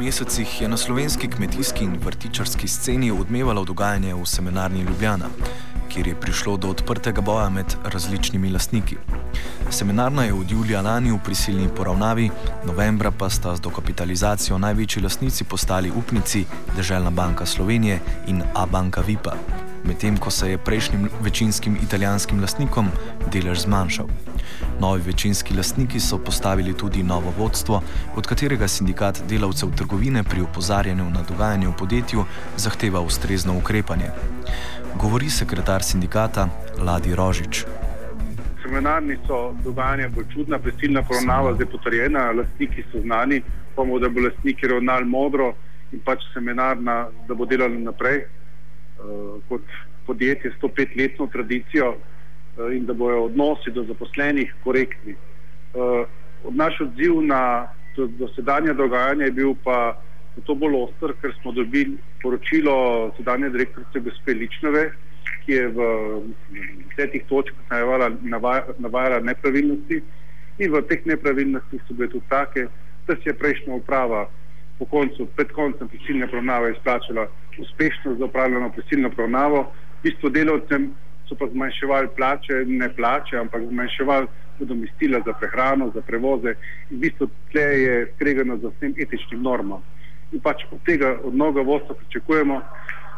mesecih je na slovenski kmetijski in vrtičarski sceni odmevalo dogajanje v seminarni Ljubljana, kjer je prišlo do odprtega boja med različnimi lastniki. Seminarna je od julija lani v prisilni poravnavi, novembra pa sta z dokapitalizacijo največji lastnici postali upnici Državna banka Slovenije in A banka Vipa, medtem ko se je prejšnjim večinskim italijanskim lastnikom delež zmanjšal. Novi večinski lastniki so postavili tudi novo vodstvo, od katerega sindikat delavcev trgovine pri opozarjanju na dogajanje v podjetju zahteva ustrezno ukrepanje. Govori sekretar sindikata Ladi Rožič. Seminarni so dogajanja bolj čudna, prisilna poravnava zdaj potrjena, lastniki so znani, pomemo, da bo lastniki ravnali modro in pač seminarna, da bo delali naprej kot podjetje s 105-letno tradicijo. Eh, in da bojo odnosi do zaposlenih korektni. Eh, od naš odziv na dosedanje dogajanje je bil pa to bolj ostr, ker smo dobili poročilo sedanje direktorice gospe Ličnove, ki je v desetih točkah navajala nepravilnosti in v teh nepravilnostih so bile tudi take, da se je prejšnja uprava po koncu, pred koncem prisilne pravnave izplačala uspešno za upravljeno prisilno pravnavo, v bistvu delavcem so pa zmanjševali plače, ne plače, ampak zmanjševali nadomestila za prehrano, za prevoze. In v bistvu tle je skregano za vsem etičnim normam. In pač od tega, od novega vodstva pričakujemo,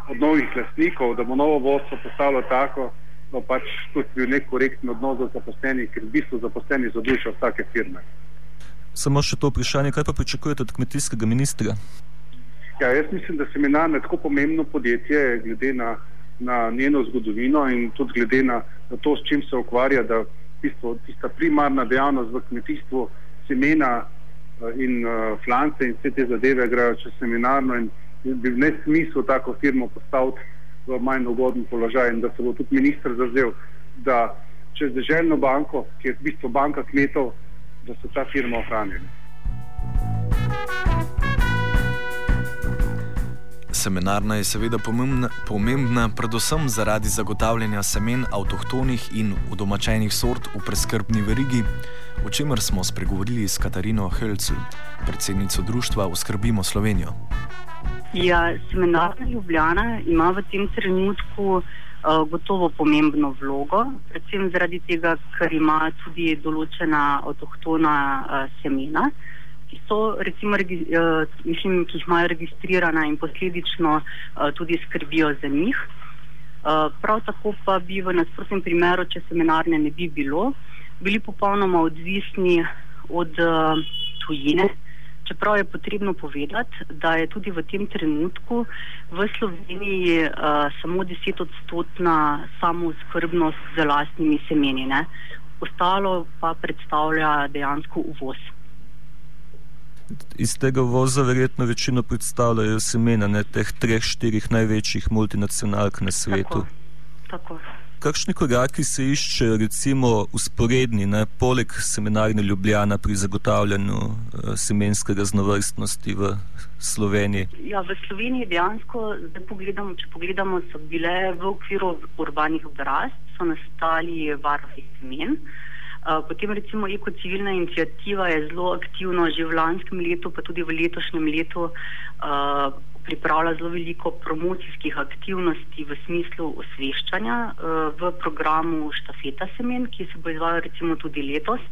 od novih lastnikov, da bo novo vodstvo postalo tako, da pač tudi bil nek korektni odnos do zaposlenih, ker v bistvu zaposleni zadušijo vsake firme. Samo še to vprašanje, kaj pa pričakujete od kmetijskega ministra? Ja, jaz mislim, da seminar je tako pomembno podjetje, glede na na njeno zgodovino in tudi glede na, na to, s čim se ukvarja, da bistvo, tista primarna dejavnost v kmetijstvu, semena eh, in uh, flance in vse te zadeve grejo čez seminarno in, in bi v nesmislu tako firmo postaviti v manj ugoden položaj in da se bo tudi ministr zazel, da čez državno banko, ki je v bistvu banka kmetov, da se ta firma ohranili. Semenarna je seveda pomembna, pomembna predvsem zaradi zagotavljanja semen avtohtonih in udomačenih sort v preskrbni verigi, o čemer smo spregovorili s Katarino Hölzel, predsednico društva Oskrbimo Slovenijo. Ja, semenarna Ljubljana ima v tem trenutku uh, gotovo pomembno vlogo, predvsem zaradi tega, ker ima tudi določena avtohtona uh, semena ki so, recimo, regi, uh, mislim, ki jih imajo registrirana in posledično uh, tudi skrbijo za njih. Uh, prav tako pa bi v nasprotnem primeru, če seminarne ne bi bilo, bili popolnoma odvisni od uh, tujine. Čeprav je potrebno povedati, da je tudi v tem trenutku v Sloveniji uh, samo desetodstotna samozkrbnost z lastnimi semeni, ne? ostalo pa predstavlja dejansko uvoz iz tega voza verjetno večino predstavljajo semena ne, teh treh, štirih največjih multinacionalk na svetu. Tako. Tako. Kakšni koraki se iščejo, recimo, usporedni, ne, poleg seminarne Ljubljana pri zagotavljanju uh, semenske raznovrstnosti v Sloveniji? Ja, v Sloveniji dejansko, pogledamo, če pogledamo, so bile v okviru urbanih obrast, so nastali varovi semen. Uh, Eh, potem recimo ekocivilna inicijativa je zelo aktivna že v lanskem letu, pa tudi v letošnjem letu uh, pripravlja zelo veliko promocijskih aktivnosti v smislu osveščanja uh, v programu Štafeta semen, ki se bo izvajal recimo tudi letos.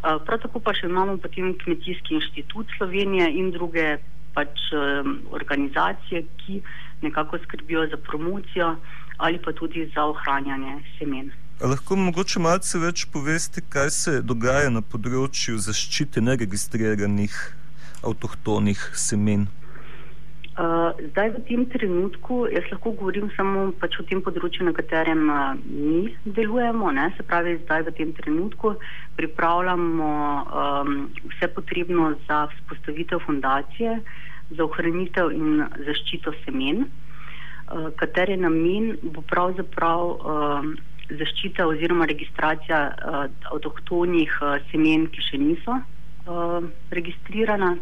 Uh, prav tako pa še imamo potem Kmetijski inštitut Slovenije in druge pač um, organizacije, ki nekako skrbijo za promocijo ali pa tudi za ohranjanje semen. Lahko mogoče malce več poveste, kaj se dogaja na področju zaščite neregistriranih avtohtonih semen? Uh, zdaj v tem trenutku, jaz lahko govorim samo pač o tem področju, na katerem uh, mi delujemo. Ne? Se pravi, zdaj v tem trenutku pripravljamo um, vse potrebno za vzpostavitev fundacije, za ohranitev in zaščito semen, uh, katere namen bo pravzaprav. Uh, zaščita oziroma registracija uh, avtohtonih uh, semen, ki še niso uh, registrirana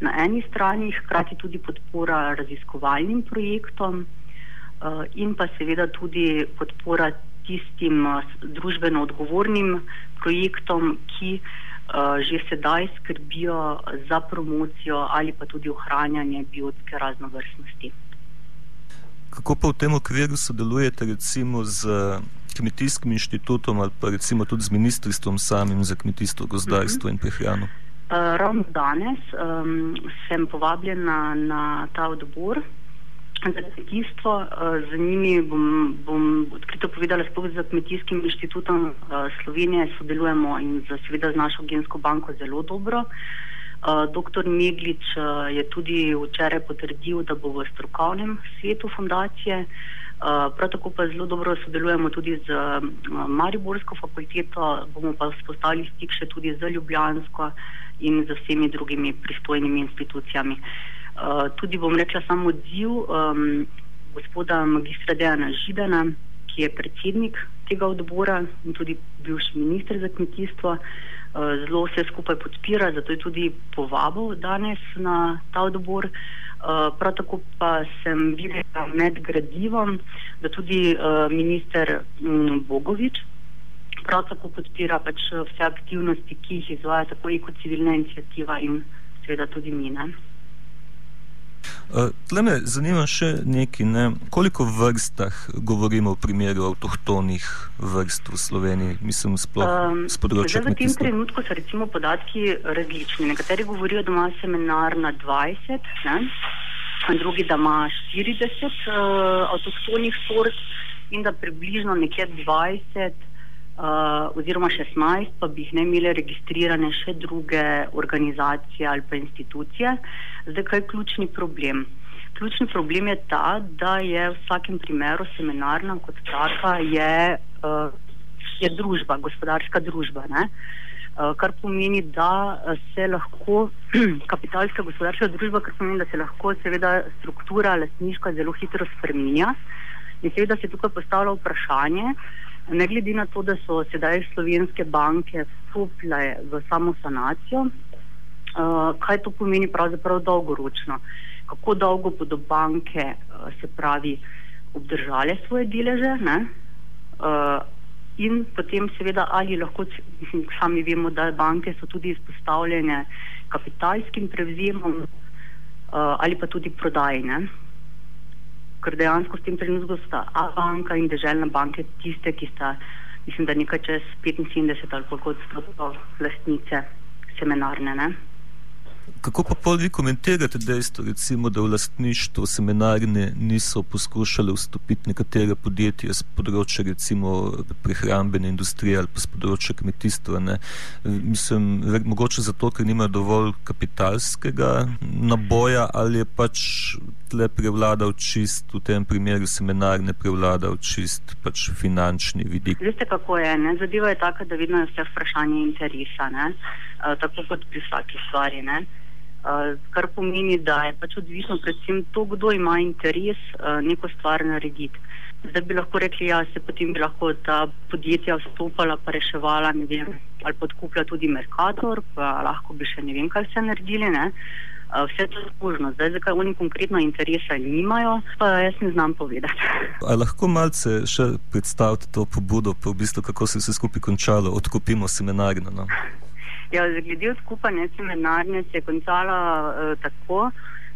na eni strani, hkrati tudi podpora raziskovalnim projektom uh, in pa seveda tudi podpora tistim uh, družbeno odgovornim projektom, ki že sedaj skrbijo za promocijo ali pa tudi ohranjanje biotske raznovrstnosti. Kako pa v tem okviru sodelujete recimo z kmetijskim inštitutom ali pa recimo tudi z ministrstvom samim za kmetijstvo, gozdarstvo in prehrano? Uh, ravno danes um, sem povabljena na ta odbor za kmetijstvo. Uh, z njimi bom, bom odkrito povedala, sploh z kmetijskim inštitutom uh, Slovenije sodelujemo in z, seveda z našo gensko banko zelo dobro. Uh, Doktor Meglič uh, je tudi včeraj potrdil, da bo v strokovnem svetu fundacije. Uh, prav tako pa zelo dobro sodelujemo tudi z uh, Mariborsko fakulteto, bomo pa vzpostavili stik še tudi z Ljubljansko in z vsemi drugimi pristojnimi institucijami. Uh, tudi bom rekla samo odziv um, gospoda magistra Dejana Židana, ki je predsednik tega odbora in tudi bivši minister za kmetijstvo. Uh, zelo vse skupaj podpira, zato je tudi povabil danes na ta odbor. Eh, prav tako pa sem videla med gradivom, da tudi uh, minister um, Bogovič prav tako podpira pač vse aktivnosti, ki jih izvaja tako kot civilna inicijativa in seveda tudi mi. Ne? Eh, tle me zanima še nekaj, ne? koliko vrstah govorimo v primeru avtohtonih vrst v Sloveniji, mislim, sploh um, s področja kmetijstva? V tem trenutku so recimo podatki različni. Nekateri govorijo, da ima seminar na 20, ne? drugi, da ima 40 uh, avtohtonih sort in da približno nekje 20 uh, oziroma 16 pa bi jih ne imeli registrirane še druge organizacije ali pa institucije. Zdaj, kaj je ključni problem? Ključni problem je ta, da je v vsakem primeru seminarna kot taka je, uh, je družba, gospodarska družba. Ne? Kar pomeni, da se lahko kapitalska gospodarska družba, kar pomeni, da se lahko seveda struktura lastniška zelo hitro spreminja. In seveda se tukaj postavlja vprašanje, ne glede na to, da so sedaj slovenske banke vstopile v samo sanacijo, uh, kaj to pomeni pravzaprav dolgoročno. Kako dolgo bodo banke, uh, se pravi, obdržale svoje deleže uh, in potem seveda ali lahko, sami vemo, da banke so tudi izpostavljene kapitalskim prevzemom uh, ali pa tudi prodajne ker dejansko s tem trenutkom sta A banka in državna banka tiste, ki sta, mislim, da nekaj čez 75 ali koliko odstotkov lastnice seminarne. Ne? Kako pa pol vi komentirate dejstvo, recimo, da v lastništvo seminarne niso poskušali vstopiti nekatere podjetja z področja recimo prehrambene industrije ali pa z področja kmetijstva? Ne? Mislim, mogoče zato, ker nimajo dovolj kapitalskega naboja ali je pač tle prevladal čist, v tem primeru seminarne prevladal čist pač finančni vidik? Veste, kako je, ne? zadeva je taka, da vedno je vse vprašanje interesa, ne? Uh, tako kot pri vsaki stvari. Ne? Uh, kar pomeni, da je pač odvisno predvsem to, kdo ima interes uh, neko stvar narediti. Zdaj bi lahko rekli, ja, se potem bi lahko ta podjetja vstopala, pa reševala, ne vem, ali podkupila tudi Merkator, pa lahko bi še ne vem, kaj se naredili. Ne? Uh, vse to je možno. Zdaj, zakaj oni konkretno interesa nimajo, pa jaz ne znam povedati. A lahko malce še predstavite to pobudo, pa v bistvu kako se je vse skupaj končalo, odkupimo seminarno? No? Ja, glede odkupanja seminarne se je končala uh, tako,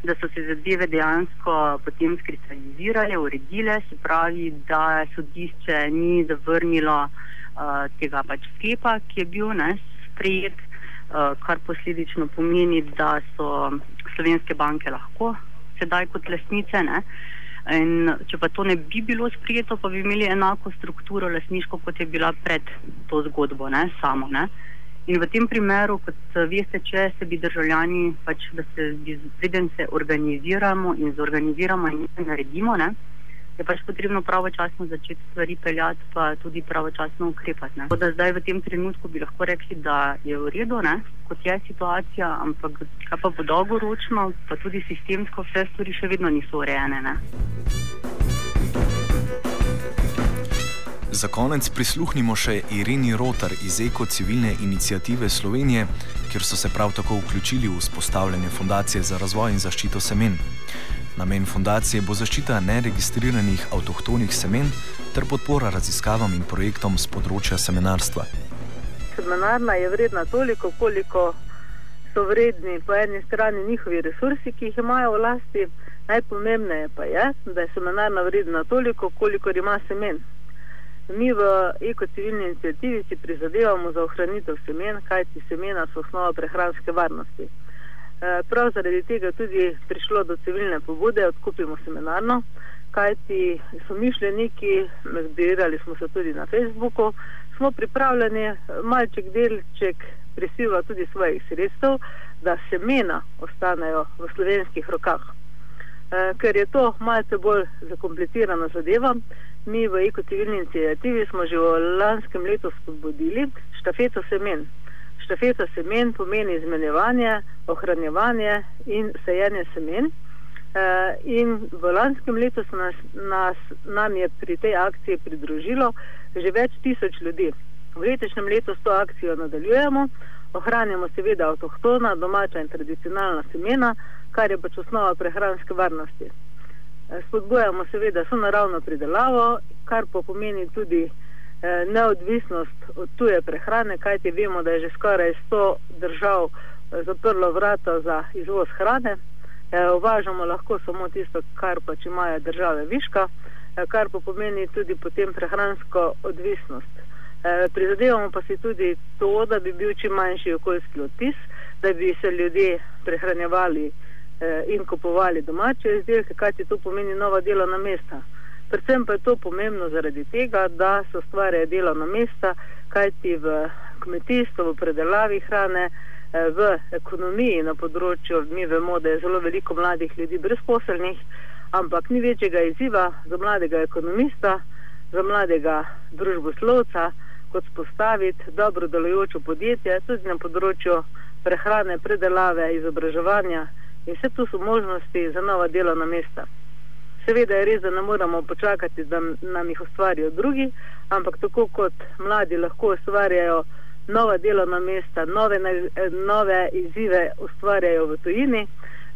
da so se zadeve dejansko potem skristalizirale, uredile, se pravi, da sodišče ni zavrnilo uh, tega pač sklepa, ki je bil ne, sprejet, kar posledično pomeni, da so slovenske banke lahko sedaj kot lasnice. Ne, In če pa to ne bi bilo sprijeto, pa bi imeli enako strukturo lasniško, kot je bila pred to zgodbo, ne, samo. Ne. In v tem primeru, kot veste, če se bi državljani, pač, da se preden se organiziramo in zorganiziramo in nekaj naredimo, ne, je pač potrebno pravočasno začeti stvari peljati, pa tudi pravočasno ukrepati. Tako da zdaj v tem trenutku bi lahko rekli, da je v redu, ne, kot je situacija, ampak kaj pa bo dolgoročno, pa tudi sistemsko vse stvari še vedno niso urejene. Ne. Za konec prisluhnimo še Irini Rotar iz Eko civilne inicijative Slovenije, kjer so se prav tako vključili v vzpostavljanje Fundacije za razvoj in zaščito semen. Namen fundacije bo zaščita neregistriranih avtohtonih semen ter podpora raziskavam in projektom z področja semenarstva. seminarna je vredna toliko, koliko so vredni po eni strani njihovi resursi, ki jih imajo v lasti, najpomembneje pa je, da je seminarna vredna toliko, koliko ima semen. Mi v ekocivilni inicijativi si prizadevamo za ohranitev semen, kajti semena so osnova prehranske varnosti. Eh, prav zaradi tega je tudi prišlo do civilne pobude, odkupimo seminarno, kajti so mišljeniki, zbirali smo se tudi na Facebooku, smo pripravljeni malček delček prisiva tudi svojih sredstev, da semena ostanejo v slovenskih rokah. E, ker je to malce bolj zakomplicirana zadeva, mi v ekocivilni inicijativi smo že v lanskem letu spodbudili štafeto semen. Štafeta semen pomeni izmenjevanje, ohranjevanje in sejenje semen. Uh, in v lanskem letu se nas, nas, nam je pri tej akciji pridružilo že več tisoč ljudi. V letošnjem letu s to akcijo nadaljujemo, ohranjamo seveda avtohtona, domača in tradicionalna semena, kar je pač osnova prehranske varnosti. Eh, spodbujamo seveda sonaravno pridelavo, kar pa pomeni tudi eh, neodvisnost od tuje prehrane, kajti vemo, da je že skoraj 100 držav eh, zaprlo vrata za izvoz hrane. Uvažamo lahko samo tisto, kar pač imajo države viška, kar pa pomeni tudi potem prehransko odvisnost. Eh, prizadevamo pa si tudi to, da bi bil čim manjši okoljski odtis, da bi se ljudje prehranjevali eh, in kupovali domače izdelke, kajti to pomeni nova delovna mesta. Predvsem pa je to pomembno zaradi tega, da se ustvarjajo delovna mesta, kajti v kmetijstvu, v predelavi hrane, eh, v ekonomiji na področju, mi vemo, da je zelo veliko mladih ljudi brezposelnih, ampak ni večjega izziva za mladega ekonomista, za mladega družboslovca, kot spostaviti dobro delujoče podjetje, tudi na področju prehrane, predelave, izobraževanja in vse tu so možnosti za nova delovna mesta. Seveda je res, da ne moramo počakati, da nam jih ustvarijo drugi, ampak tako kot mladi lahko ustvarjajo nova delovna mesta, nove, nove izzive ustvarjajo v tujini,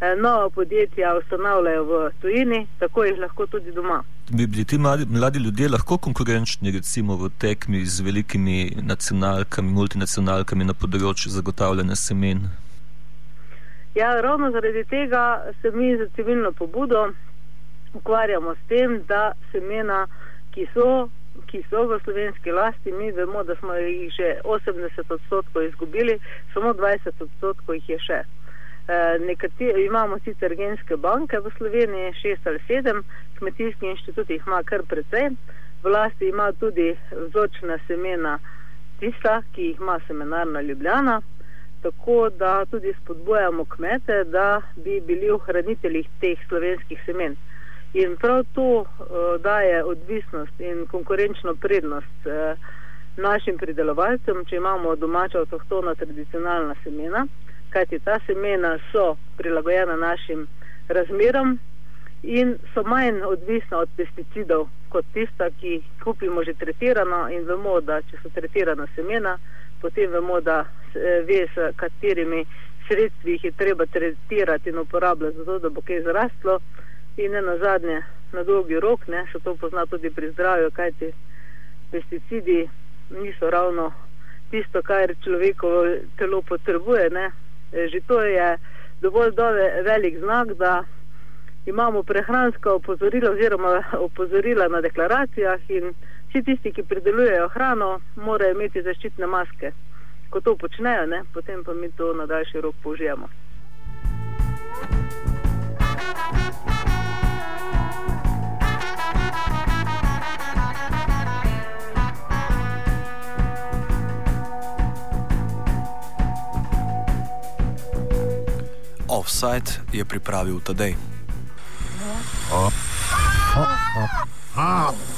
eh, nova podjetja ustanavljajo v tujini, tako jih lahko tudi doma bi bili ti mladi, mladi ljudje lahko konkurenčni, recimo v tekmi z velikimi nacionalkami, multinacionalkami na področju zagotavljanja semen? Ja, ravno zaradi tega se mi za civilno pobudo ukvarjamo s tem, da semena, ki so, ki so v slovenski lasti, mi vemo, da smo jih že 80 odstotkov izgubili, samo 20 odstotkov jih je še. Eh, nekateri, imamo sicer genske banke v Sloveniji, šest ali sedem, kmetijski inštitut jih ima kar precej, v lasti ima tudi vzročna semena tista, ki jih ima semenarna Ljubljana, tako da tudi spodbujamo kmete, da bi bili ohranitelji teh slovenskih semen. In prav to uh, daje odvisnost in konkurenčno prednost uh, našim pridelovalcem, če imamo domača avtohtona tradicionalna semena kajti ta semena so prilagojena našim razmeram in so manj odvisna od pesticidov kot tista, ki jih kupimo že tretirano in vemo, da če so tretirana semena, potem vemo, da ve, s katerimi sredstvi jih je treba tretirati in uporabljati zato, da bo kaj zrastlo in ne na zadnje, na dolgi rok, ne, se to pozna tudi pri zdravju, kajti pesticidi niso ravno tisto, kar človekovo telo potrebuje, ne, že to je dovolj dove, velik znak, da imamo prehranska opozorila oziroma opozorila na deklaracijah in vsi tisti, ki pridelujejo hrano, morajo imeti zaščitne maske. Ko to počnejo, ne, potem pa mi to na daljši rok použijemo. Offside je pripravil Tadej. Oh. Oh. Oh. Oh.